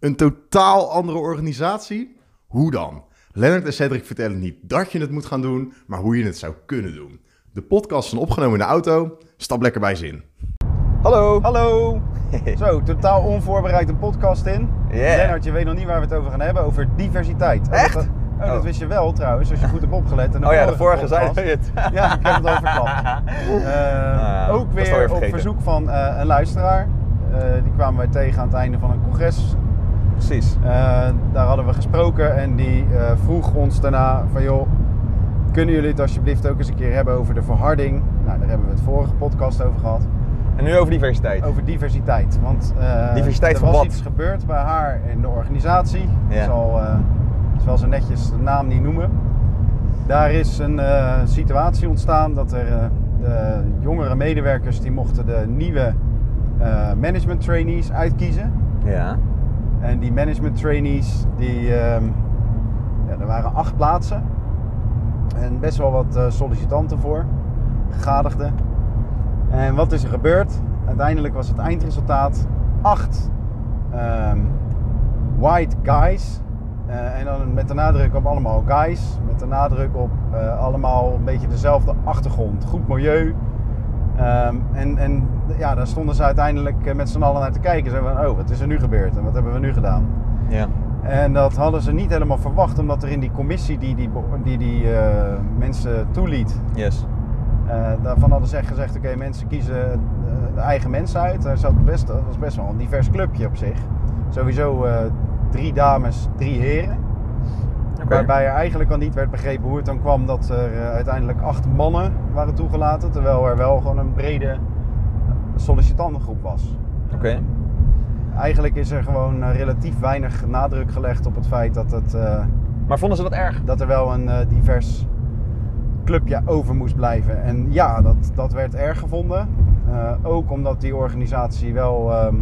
Een totaal andere organisatie? Hoe dan? Lennart en Cedric vertellen niet dat je het moet gaan doen, maar hoe je het zou kunnen doen. De podcast is opgenomen in de auto. Stap lekker bij zin. Hallo. Hallo! Zo, totaal onvoorbereid een podcast in. Yeah. Lennart, je weet nog niet waar we het over gaan hebben, over diversiteit. Oh, Echt? Dat, oh, dat Oh. wist je wel trouwens, als je goed hebt opgelet. En Oh ja, de vorige zei podcast. je het. Ja, ik heb het al verklapt. Eh, Ah, ook weer op verzoek van eh, een luisteraar. Eh, die kwamen wij tegen aan het einde van een congres. Precies. Eh, daar hadden we gesproken en die eh, vroeg ons daarna van joh, kunnen jullie het alsjeblieft ook eens een keer hebben over de verharding? Nou, daar hebben we het vorige podcast over gehad. En nu over diversiteit. Over diversiteit. Want eh, Diversiteit er van was wat? iets gebeurd bij haar in de organisatie. Ja. Ik zal, ze netjes de naam niet noemen. Daar is een situatie ontstaan dat er de jongere medewerkers die mochten de nieuwe management trainees uitkiezen. Ja. En die management trainees, die, ehm, ja, er waren acht plaatsen. En best wel wat eh, sollicitanten voor, gegadigden. En wat is er gebeurd? Uiteindelijk was het eindresultaat acht ehm, white guys. Eh, en dan met de nadruk op allemaal guys. Met de nadruk op eh, allemaal een beetje dezelfde achtergrond. Goed milieu. Ehm, en, en ja, daar stonden ze uiteindelijk eh, met z'n allen naar te kijken. Ze van, oh, wat is er nu gebeurd en wat hebben we nu gedaan? Ja. En dat hadden ze niet helemaal verwacht, omdat er in die commissie die die, die, die eh, mensen toeliet, Yes. eh, daarvan hadden ze echt gezegd, oké, mensen kiezen de eigen mensen uit. Er zat best, dat was best wel een divers clubje op zich. Sowieso drie dames, drie heren. Waarbij er eigenlijk al niet werd begrepen hoe het dan kwam dat er eh, uiteindelijk acht mannen waren toegelaten. Terwijl er wel gewoon een brede sollicitantengroep was. Oké. Eigenlijk is er gewoon eh, relatief weinig nadruk gelegd op het feit dat, het, eh, Maar vonden ze dat erg? dat er wel een divers clubje over moest blijven. En ja, dat, dat werd erg gevonden. Ook omdat die organisatie wel ehm, eh,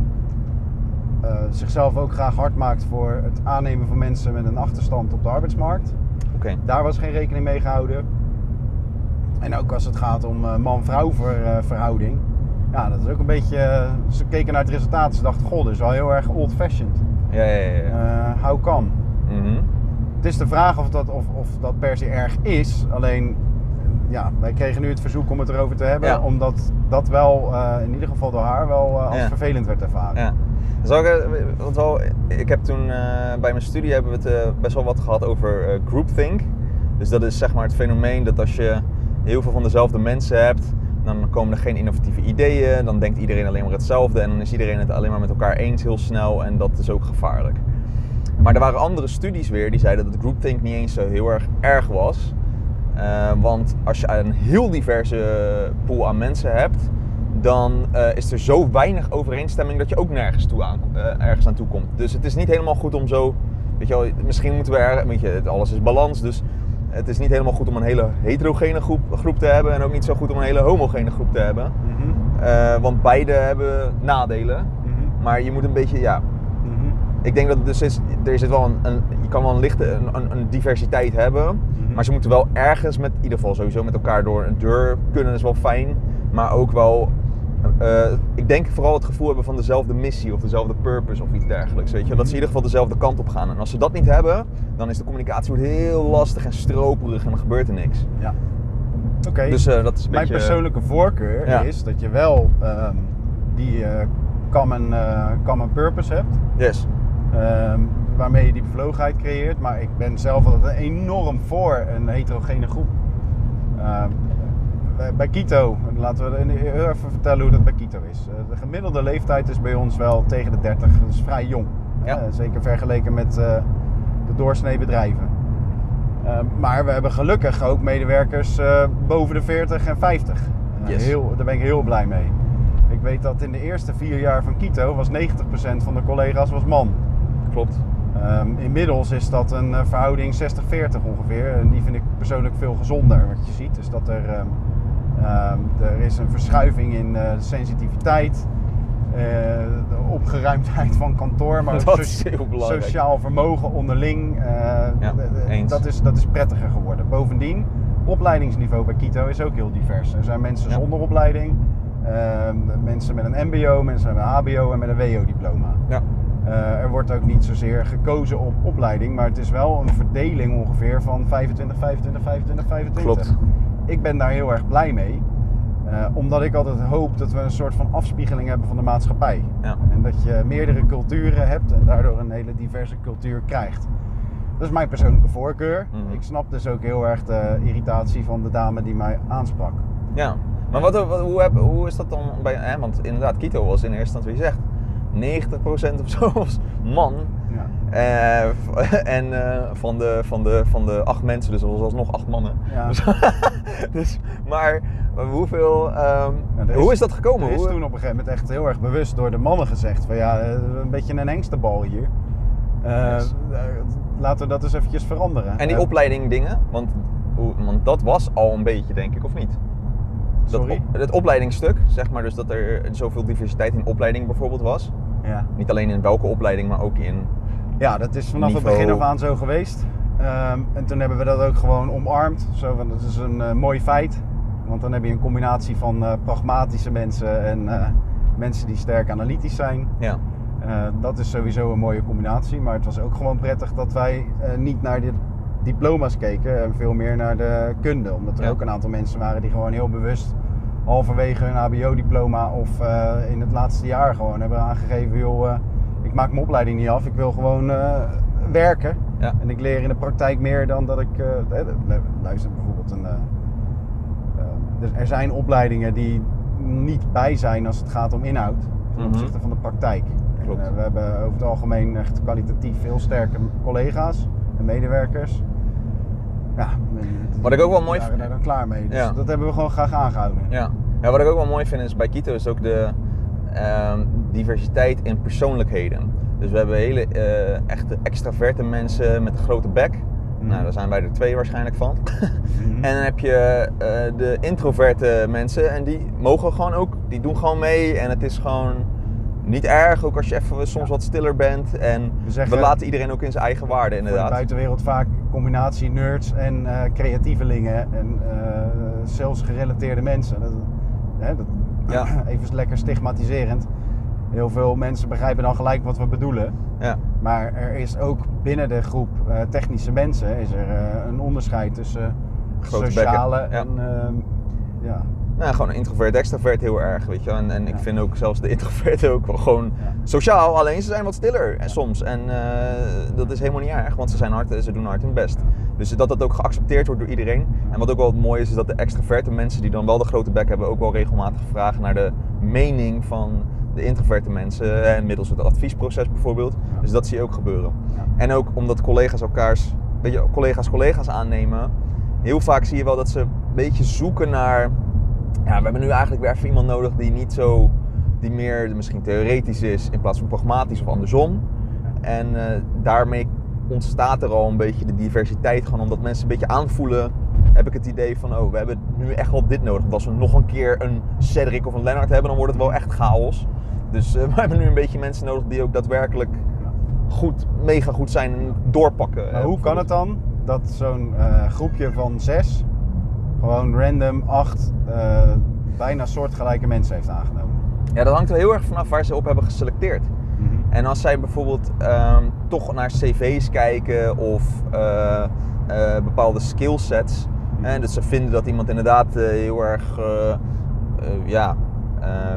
zichzelf ook graag hard maakt voor het aannemen van mensen met een achterstand op de arbeidsmarkt. Oké. Daar was geen rekening mee gehouden. En ook als het gaat om eh, man-vrouw eh, verhouding. Ja, dat is ook een beetje... eh, ze keken naar het resultaat. Ze dachten, god, dat is wel heel erg old-fashioned. Ja, ja, ja. ja. Eh how come? Mhm. Het is de vraag of dat, of, of dat per se erg is. Alleen, ja, wij kregen nu het verzoek om het erover te hebben. Ja. Omdat dat wel, eh, in ieder geval door haar, wel eh, als Ja. vervelend werd ervaren. Zal ik, want wel, ik heb toen eh, bij mijn studie hebben we het eh, best wel wat gehad over eh, groupthink. Dus dat is zeg maar het fenomeen dat als je heel veel van dezelfde mensen hebt, dan komen er geen innovatieve ideeën. Dan denkt iedereen alleen maar hetzelfde en dan is iedereen het alleen maar met elkaar eens heel snel en dat is ook gevaarlijk. Maar er waren andere studies weer die zeiden dat groupthink niet eens zo heel erg erg was. Want als je een heel diverse pool aan mensen hebt, dan eh, is er zo weinig overeenstemming dat je ook nergens toe aan, eh, ergens aan toe komt. Dus het is niet helemaal goed om zo, weet je wel, misschien moeten we er, weet je, alles is balans, dus het is niet helemaal goed om een hele heterogene groep, groep te hebben en ook niet zo goed om een hele homogene groep te hebben. Mhm, Eh, want beide hebben nadelen, mhm, maar je moet een beetje, ja, mhm, ik denk dat het dus is, er zit wel een, een je kan wel een lichte een, een, een diversiteit hebben, maar ze moeten wel ergens met, in ieder geval sowieso met elkaar door een deur kunnen is wel fijn, maar ook wel, eh, ik denk vooral het gevoel hebben van dezelfde missie of dezelfde purpose of iets dergelijks, weet je, dat ze in ieder geval dezelfde kant op gaan. En als ze dat niet hebben, dan is de communicatie wordt heel lastig en stroperig en dan gebeurt er niks. Ja. Oké. Dus eh, dat is een Mijn beetje. persoonlijke voorkeur Ja. is dat je wel ehm, die eh, common, common purpose hebt. Yes. ehm, waarmee je die bevlogenheid creëert. Maar ik ben zelf altijd enorm voor een heterogene groep. Ehm, bij- Kito, laten we heel even vertellen hoe dat bij Kito is. Eh, de gemiddelde leeftijd is bij ons wel tegen de 30. Dat is vrij jong. Ja. Eh, zeker vergeleken met eh, de doorsnee bedrijven. Eh, maar we hebben gelukkig ook medewerkers eh, boven de 40 en 50. Eh, Yes. heel, daar ben ik heel blij mee. Ik weet dat in de eerste vier jaar van Kito was 90% van de collega's was man. Klopt. Ehm, inmiddels is dat een eh, verhouding 60-40 ongeveer. En die vind ik persoonlijk veel gezonder, wat je ziet. Dus dat er, ehm, er is een verschuiving in eh, sensitiviteit, eh, de opgeruimdheid van kantoor, maar ook so- sociaal vermogen onderling. eh, Ja, dat, is, dat is prettiger geworden. Bovendien, opleidingsniveau bij Kito is ook heel divers. Er zijn mensen Ja. zonder opleiding, ehm, mensen met een MBO, mensen met een HBO en met een WO-diploma. Ja. Er wordt ook niet zozeer gekozen op opleiding, maar het is wel een verdeling ongeveer van 25, 25, 25, 25. Klopt. Ik ben daar heel erg blij mee. eh, omdat ik altijd hoop dat we een soort van afspiegeling hebben van de maatschappij. Ja. En dat je meerdere culturen hebt en daardoor een hele diverse cultuur krijgt. Dat is mijn persoonlijke voorkeur. Mhm. Ik snap dus ook heel erg de irritatie van de dame die mij aansprak. Ja, maar wat, wat- hoe, heb, hoe is dat dan bij, hè, want inderdaad, Kito was in eerste instantie wie je zegt, 90% of zo was man. Ja. Eh, en eh, van, de, van, de, van de acht mensen, dus er was alsnog acht mannen. Ja. Dus, dus, maar hoeveel, ehm, Ja, hoe is dat gekomen? Er is toen op een gegeven moment echt heel erg bewust door de mannen gezegd van ja, eh, een beetje een engstebal hier. Yes. eh, laten we dat eens eventjes veranderen. En die opleiding dingen, want, hoe- want dat was al een beetje denk ik, of niet? Dat Sorry? op- het opleidingsstuk, zeg maar dus dat er zoveel diversiteit in opleiding bijvoorbeeld was. Ja. Niet alleen in welke opleiding, maar ook in ja, dat is vanaf Niveau. het begin af aan zo geweest. Ehm, en toen hebben we dat ook gewoon omarmd. Zo van, dat is een eh, mooi feit. Want dan heb je een combinatie van eh, pragmatische mensen en eh, mensen die sterk analytisch zijn. ja, dat is sowieso een mooie combinatie. Maar het was ook gewoon prettig dat wij niet naar de diploma's keken en veel meer naar de kunde. Omdat er Ja. ook een aantal mensen waren die gewoon heel bewust halverwege hun HBO-diploma of eh, in het laatste jaar gewoon hebben aangegeven: joh, eh, ik maak mijn opleiding niet af, ik wil gewoon eh, werken. Ja. En ik leer in de praktijk meer dan dat ik. luister bijvoorbeeld een. dus er zijn opleidingen die niet bij zijn als het gaat om inhoud ten Mhm. opzichte van de praktijk. En, Klopt. we hebben over het algemeen echt kwalitatief heel sterke collega's en medewerkers. Ja, Wat ik ook wel mooi vind- daar dan klaar mee. Dus Ja. dat hebben we gewoon graag aangehouden. Ja. ja, wat ik ook wel mooi vind is bij Kito is ook de ehm, diversiteit in persoonlijkheden. Dus we hebben hele eh, echte extraverte mensen met een grote bek. Mhm. Nou, daar zijn wij er twee waarschijnlijk van. Mhm. En dan heb je eh, de introverte mensen en die mogen gewoon ook, die doen gewoon mee en het is gewoon niet erg, ook als je even soms wat stiller bent. En We laten iedereen ook in zijn eigen waarde Voor de inderdaad. buitenwereld vaak een combinatie nerds en eh, creatievelingen en eh sales gerelateerde mensen. Dat, hè, dat, Ja. Even lekker stigmatiserend. Heel veel mensen begrijpen dan gelijk wat we bedoelen. Ja, Maar er is ook binnen de groep eh, technische mensen is er, een onderscheid tussen Grote sociale bekken, ja. en ehm, ja. Nou, gewoon introvert, extravert heel erg, weet je. En, en ik vind ook zelfs de introverten ook wel gewoon sociaal, alleen ze zijn wat stiller en soms. En eh, dat is helemaal niet erg, want ze zijn hard, ze doen hard hun best. Dus dat dat ook geaccepteerd wordt door iedereen. En wat ook wel mooi is, is dat de extraverte mensen die dan wel de grote bek hebben, ook wel regelmatig vragen naar de mening van de introverte mensen. En middels het adviesproces bijvoorbeeld. Dus dat zie je ook gebeuren. En ook omdat collega's elkaars, weet je, collega's collega's aannemen. Heel vaak zie je wel dat ze een beetje zoeken naar. Ja, we hebben nu eigenlijk weer even iemand nodig die niet zo. die meer misschien theoretisch is in plaats van pragmatisch of andersom. En eh, daarmee ontstaat er al een beetje de diversiteit. Gewoon omdat mensen een beetje aanvoelen. Heb ik het idee van, oh, we hebben nu echt wel dit nodig. Want als we nog een keer een Cedric of een Lennart hebben, dan wordt het wel echt chaos. Dus eh, we hebben nu een beetje mensen nodig die ook daadwerkelijk goed, mega goed zijn en doorpakken. Maar eh, hoe kan het dan dat zo'n eh, groepje van zes gewoon random acht eh, bijna soortgelijke mensen heeft aangenomen? Ja, dat hangt er heel erg vanaf waar ze op hebben geselecteerd. En als zij bijvoorbeeld ehm, toch naar cv's kijken of eh, eh, bepaalde skillsets. En dat ze vinden dat iemand inderdaad heel erg ja,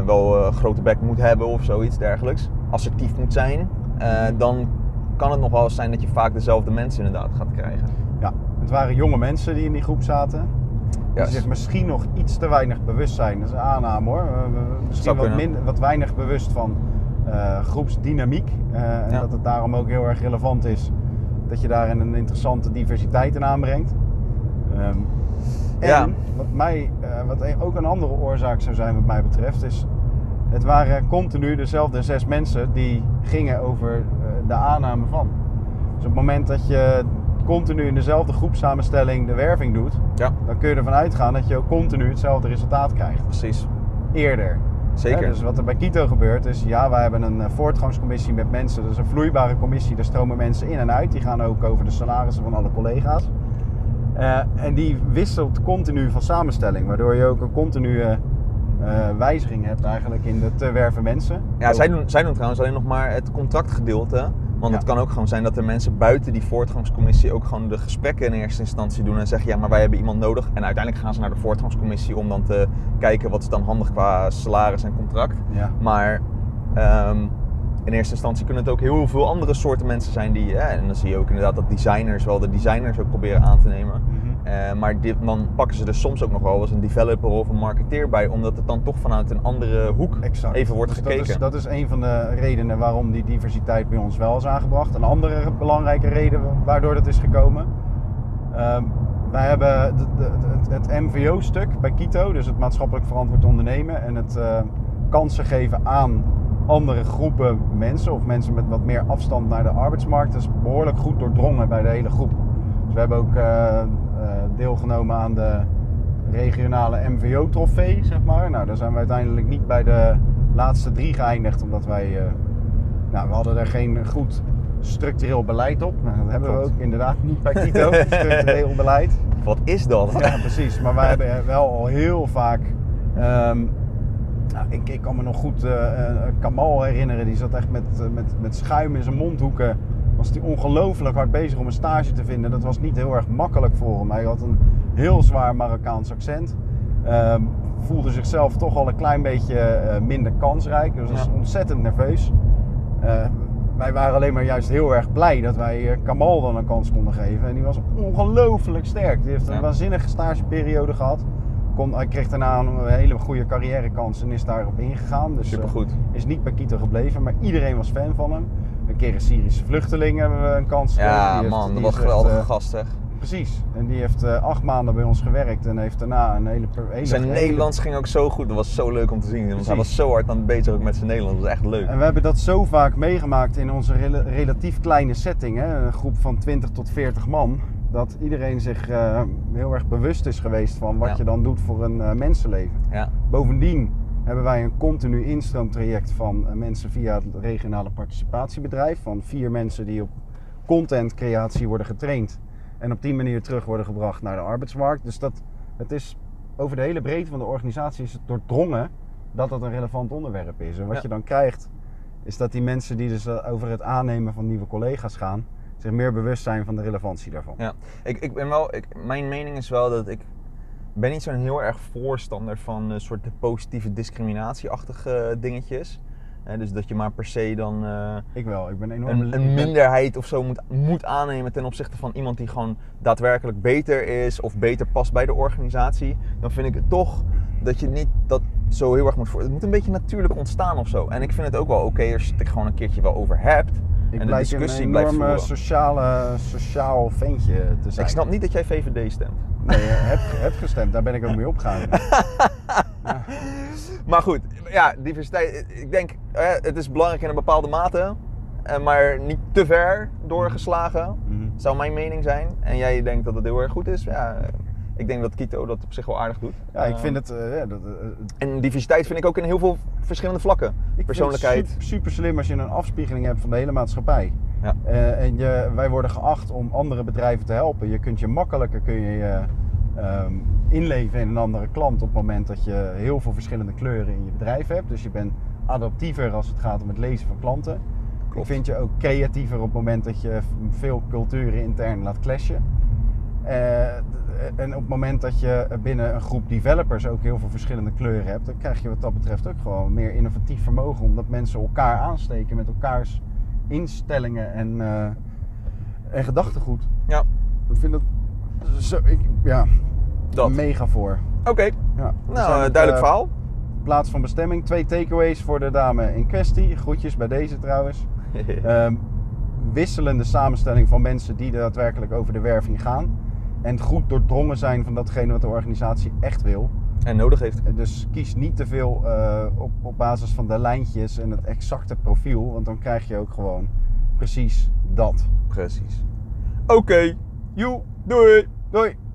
wel een grote bek moet hebben of zoiets dergelijks. Assertief moet zijn. eh, dan kan het nog wel eens zijn dat je vaak dezelfde mensen inderdaad gaat krijgen. Ja, het waren jonge mensen die in die groep zaten. Die Ja, zich misschien nog iets te weinig bewust zijn. Dat is een aanname hoor. Misschien wat, minder, wat weinig bewust van eh, groepsdynamiek. Eh, en Ja. dat het daarom ook heel erg relevant is dat je daarin een interessante diversiteit in aanbrengt. Ehm, en Ja. wat, mij, eh, wat een- ook een andere oorzaak zou zijn wat mij betreft is... Het waren continu dezelfde zes mensen die gingen over de aanname van. Dus op het moment dat je continu in dezelfde groepsamenstelling de werving doet, ja dan kun je ervan uitgaan dat je ook continu hetzelfde resultaat krijgt. precies. Eerder. Zeker. Hè, dus wat er bij Kito gebeurt is, ja, wij hebben een eh, voortgangscommissie met mensen. Dat is een vloeibare commissie, daar stromen mensen in en uit. Die gaan ook over de salarissen van alle collega's. Eh, en die wisselt continu van samenstelling, waardoor je ook een continue eh, wijziging hebt eigenlijk in de te werven mensen. Ja, zij doen, zij doen trouwens alleen nog maar het contractgedeelte. Want Ja. het kan ook gewoon zijn dat er mensen buiten die voortgangscommissie ook gewoon de gesprekken in eerste instantie doen en zeggen ja, maar wij hebben iemand nodig. En uiteindelijk gaan ze naar de voortgangscommissie om dan te kijken wat is dan handig qua salaris en contract. Ja. Maar ehm, in eerste instantie kunnen het ook heel veel andere soorten mensen zijn die, hè, en dan zie je ook inderdaad dat designers wel de designers ook proberen aan te nemen. Eh, maar dit, dan pakken ze er soms ook nog wel eens een developer of een marketeer bij, omdat het dan toch vanuit een andere hoek Exact. even wordt Dus gekeken. Dat is, dat is een van de redenen waarom die diversiteit bij ons wel is aangebracht. Een andere belangrijke reden waardoor dat is gekomen. Ehm, wij hebben de- de- het, het MVO-stuk bij Kito, dus het maatschappelijk verantwoord ondernemen. En het eh, kansen geven aan andere groepen mensen of mensen met wat meer afstand naar de arbeidsmarkt. Dat is behoorlijk goed doordrongen bij de hele groep. Dus we hebben ook eh, deelgenomen aan de regionale MVO-trofee, zeg maar. Nou, daar zijn we uiteindelijk niet bij de laatste drie geëindigd, omdat wij... eh, nou, we hadden er geen goed structureel beleid op. Nou, dat hebben we ook inderdaad niet bij Kito, structureel beleid. Wat is dat? Ja, precies. Maar wij hebben wel al heel vaak. ehm, nou, ik, ik kan me nog goed eh, eh, Kamal herinneren. Die zat echt met, eh, met, met schuim in zijn mondhoeken. Was hij ongelooflijk hard bezig om een stage te vinden. Dat was niet heel erg makkelijk voor hem. Hij had een heel zwaar Marokkaans accent. Ehm, voelde zichzelf toch al een klein beetje eh, minder kansrijk. Dus was Ja. ontzettend nerveus. Eh, wij waren alleen maar juist heel erg blij dat wij eh, Kamal dan een kans konden geven. En die was ongelooflijk sterk. Die heeft een Ja. waanzinnige stageperiode gehad. Kon, hij kreeg daarna een hele goede carrièrekans en is daarop ingegaan. Dus, eh, Supergoed. is niet bij Kito gebleven, maar iedereen was fan van hem. Een keer een Syrische vluchteling hebben we een kans gegeven. Ja, heeft- man, dat was geweldige eh, gast, zeg. Precies. En die heeft eh, acht maanden bij ons gewerkt en heeft daarna een hele... hele Zijn hele- Nederlands ging ook zo goed. Dat was zo leuk om te zien. Want hij was zo hard aan het bezig ook met zijn Nederlands. Dat was echt leuk. En we hebben dat zo vaak meegemaakt in onze rela- relatief kleine setting, hè? een groep van 20 tot 40 man, dat iedereen zich eh, heel erg bewust is geweest van wat Ja. je dan doet voor een mensenleven. Ja. Bovendien hebben wij een continu instroomtraject van eh, mensen via het regionale participatiebedrijf. Van vier mensen die op contentcreatie worden getraind en op die manier terug worden gebracht naar de arbeidsmarkt. Dus dat, het is over de hele breedte van de organisatie is het doordrongen dat dat een relevant onderwerp is. En wat Ja. je dan krijgt, is dat die mensen die dus eh, over het aannemen van nieuwe collega's gaan, zich meer bewust zijn van de relevantie daarvan. Ja, ik, ik ben wel, ik, mijn mening is wel dat ik ben niet zo'n heel erg voorstander van een soort de positieve discriminatieachtige dingetjes. Hè, dus dat je maar per se dan eh, Ik wel, ik ben enorm... een, minderheid of zo moet, moet aannemen ten opzichte van iemand die gewoon daadwerkelijk beter is of beter past bij de organisatie. Dan vind ik het toch dat je niet dat zo heel erg moet voor. Het moet een beetje natuurlijk ontstaan of zo. En ik vind het ook wel oké als je het er gewoon een keertje wel over hebt. Ik en de discussie een blijft enorme voeren. sociale, sociaal ventje te zijn. Ik snap niet dat jij VVD stemt. Nee, eh, heb, heb gestemd, daar ben ik ook mee opgehouden. Maar goed, ja, diversiteit. Ik denk, eh, het is belangrijk in een bepaalde mate, eh, maar niet te ver doorgeslagen, Mhm. zou mijn mening zijn. En jij denkt dat het heel erg goed is. Ja, eh, ik denk dat Kito dat op zich wel aardig doet. Ja, ik Eh, vind het... eh, ja, dat, eh, En diversiteit vind ik ook in heel veel verschillende vlakken. ik Persoonlijkheid. Vind het super, slim als je een afspiegeling hebt van de hele maatschappij. Ja. Eh, en je, wij worden geacht om andere bedrijven te helpen. Je kunt je makkelijker kun je, je, ehm, inleven in een andere klant op het moment dat je heel veel verschillende kleuren in je bedrijf hebt. Dus je bent adaptiever als het gaat om het lezen van klanten. Klopt. Ik vind je ook creatiever op het moment dat je veel culturen intern laat clashen. Eh, en op het moment dat je binnen een groep developers ook heel veel verschillende kleuren hebt, dan krijg je wat dat betreft ook gewoon meer innovatief vermogen, omdat mensen elkaar aansteken met elkaars instellingen en, eh, en gedachtegoed. Ja, Ik vind dat zo, ik, ja, dat. mega voor. Oké, Ja. Nou, eh, duidelijk eh, verhaal. Plaats van bestemming, twee takeaways voor de dame in kwestie. Groetjes bij deze trouwens. Ehm, wisselende samenstelling van mensen die daadwerkelijk over de werving gaan. En goed doordrongen zijn van datgene wat de organisatie echt wil. En nodig heeft. Dus kies niet te veel eh, op, op basis van de lijntjes en het exacte profiel. Want dan krijg je ook gewoon precies dat. Precies. Oké, joe, doei. Doei!